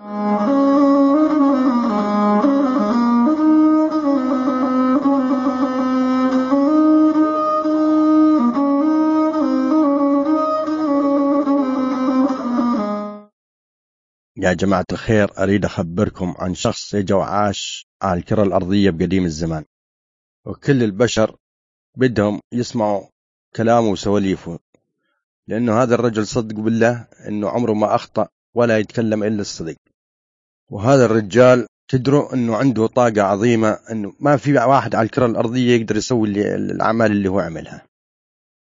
يا جماعة الخير أريد أخبركم عن شخص إجا وعاش على الكرة الأرضية بقديم الزمان. وكل البشر بدهم يسمعوا كلامه وسواليفه لأنه هذا الرجل صدق بالله أنه عمره ما أخطأ ولا يتكلم إلا الصدق. وهذا الرجال تدروا أنه عنده طاقة عظيمة أنه ما في واحد على الكرة الأرضية يقدر يسوي الأعمال اللي هو عملها.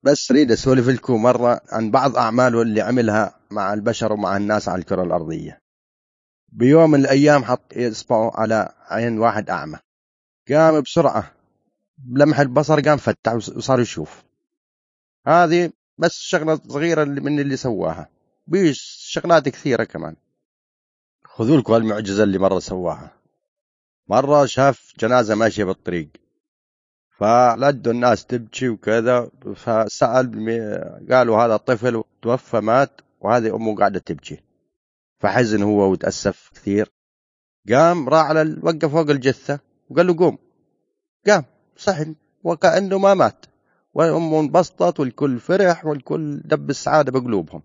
بس أريد أسولف لكم مرة عن بعض أعماله اللي عملها مع البشر ومع الناس على الكرة الأرضية. بيوم من الأيام حط إصبعه على عين واحد أعمى. قام بسرعة بلمح البصر قام فتح وصار يشوف. هذه بس شغلة صغيرة من اللي سواها. بيش شغلات كثيرة كمان. خذوا لكم المعجزة اللي مرة سواها. مرة شاف جنازة ماشية بالطريق. فلدوا الناس تبكي وكذا. فسأل قالوا هذا طفل توفى مات وهذه أمه قاعدة تبكي. فحزن هو وتأسف كثير. قام راح على وقف فوق الجثة وقال له قوم. قام. صحن. وكأنه ما مات. وأمه انبسطت والكل فرح والكل دب السعادة بقلوبهم.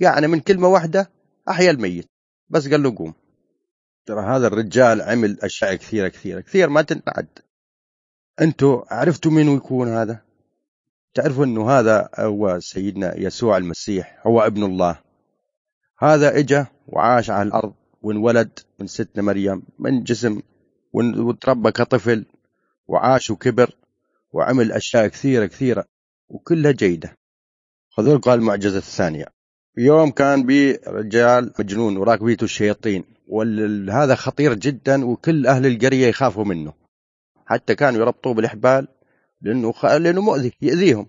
يعني من كلمة واحدة أحيا الميت. بس قال له قوم. ترى هذا الرجال عمل أشياء كثيرة كثيرة كثير ما تنعد أنتوا عرفتوا مين يكون هذا؟ تعرفوا أنه هذا هو سيدنا يسوع المسيح هو ابن الله. هذا إجا وعاش على الأرض وانولد من ستنا مريم من جسم وتربى كطفل وعاش وكبر وعمل أشياء كثيرة كثيرة وكلها جيدة. خذوا لكم المعجزة الثانية. يوم كان بي رجال مجنون وراكبيته الشياطين وهذا خطير جدا وكل أهل القرية يخافوا منه. حتى كانوا يربطوه بالإحبال لأنه خ... لأنه مؤذي يأذيهم.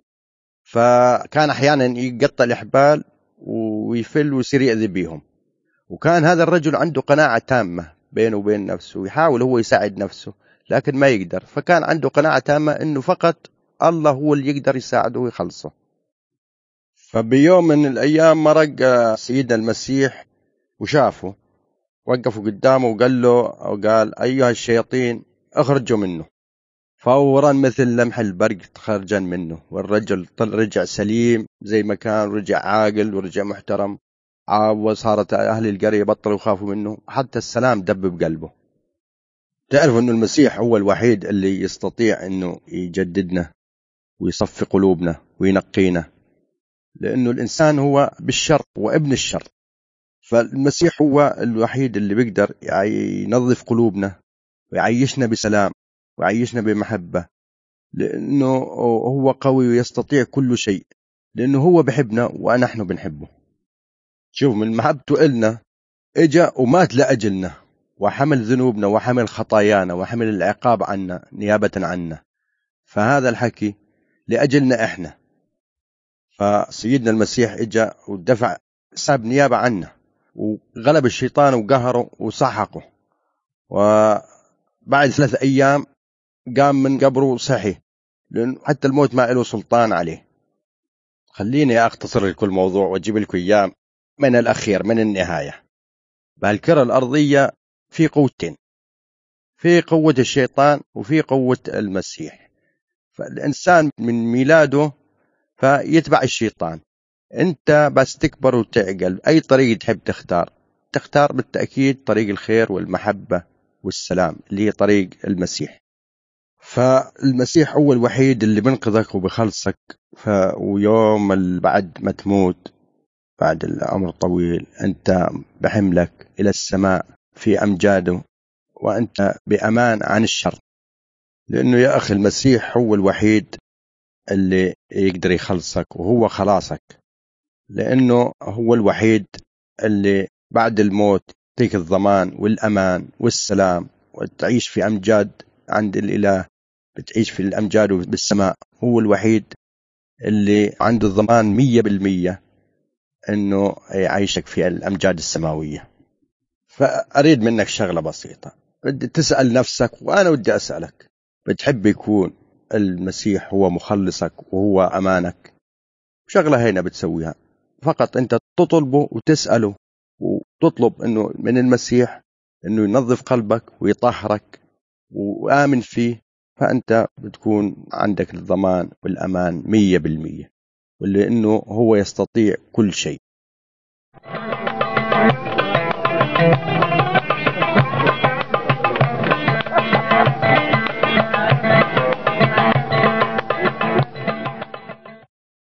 فكان أحيانا يقطع الإحبال ويفل ويصير يأذي بيهم. وكان هذا الرجل عنده قناعة تامة بينه وبين نفسه ويحاول هو يساعد نفسه لكن ما يقدر. فكان عنده قناعة تامة أنه فقط الله هو اللي يقدر يساعده ويخلصه. فبيوم من الأيام مرق سيدنا المسيح وشافه وقفوا قدامه وقال له وقال أيها الشياطين اخرجوا منه. فورا مثل لمح البرق تخرجا منه والرجل طل رجع سليم زي ما كان رجع عاقل ورجع محترم وصارت أهل القرية بطلوا يخافوا منه حتى السلام دب بقلبه تعرف أنه المسيح هو الوحيد اللي يستطيع أنه يجددنا ويصفي قلوبنا وينقينا. لأنه الإنسان هو بالشر وابن الشر. فالمسيح هو الوحيد اللي بيقدر ينظف قلوبنا ويعيشنا بسلام ويعيشنا بمحبة. لأنه هو قوي ويستطيع كل شيء. لأنه هو بحبنا ونحن بنحبه. شوف من محبته إلنا إجا ومات لأجلنا وحمل ذنوبنا وحمل خطايانا وحمل العقاب عنا نيابة عنا. فهذا الحكي لأجلنا إحنا. فسيدنا المسيح إجا ودفع ساب نيابة عنا وغلب الشيطان وقهره وسحقه. وبعد ثلاثة أيام قام من قبره صحي لأن حتى الموت ما له سلطان عليه. خليني أختصر لكل موضوع وأجيب لكم إياه من الأخير من النهاية. بهالكرة الأرضية في قوتين في قوة الشيطان وفي قوة المسيح. فالإنسان من ميلاده فيتبع الشيطان. أنت بس تكبر وتعقل. أي طريق تحب تختار؟ تختار بالتأكيد طريق الخير والمحبة والسلام اللي هي طريق المسيح. فالمسيح هو الوحيد اللي بنقذك وبخلصك ف... ويوم بعد ما تموت بعد العمر الطويل أنت بحملك إلى السماء في أمجاده وأنت بأمان عن الشر. لأنه يا أخي المسيح هو الوحيد اللي يقدر يخلصك وهو خلاصك. لأنه هو الوحيد اللي بعد الموت يعطيك الضمان والأمان والسلام. وتعيش في أمجاد عند الإله بتعيش في الأمجاد بالسماء هو الوحيد اللي عنده الضمان مية بالمية أنه يعيشك في الأمجاد السماوية. فأريد منك شغلة بسيطة. بدي تسأل نفسك وأنا ودي أسألك. بتحب يكون المسيح هو مخلصك وهو أمانك. شغلة هنا بتسويها. فقط أنت تطلبه وتسأله تطلب أنه من المسيح أنه ينظف قلبك ويطهرك وآمن فيه. فأنت بتكون عندك الضمان والأمان مية بالمية. ولأنه هو يستطيع كل شيء.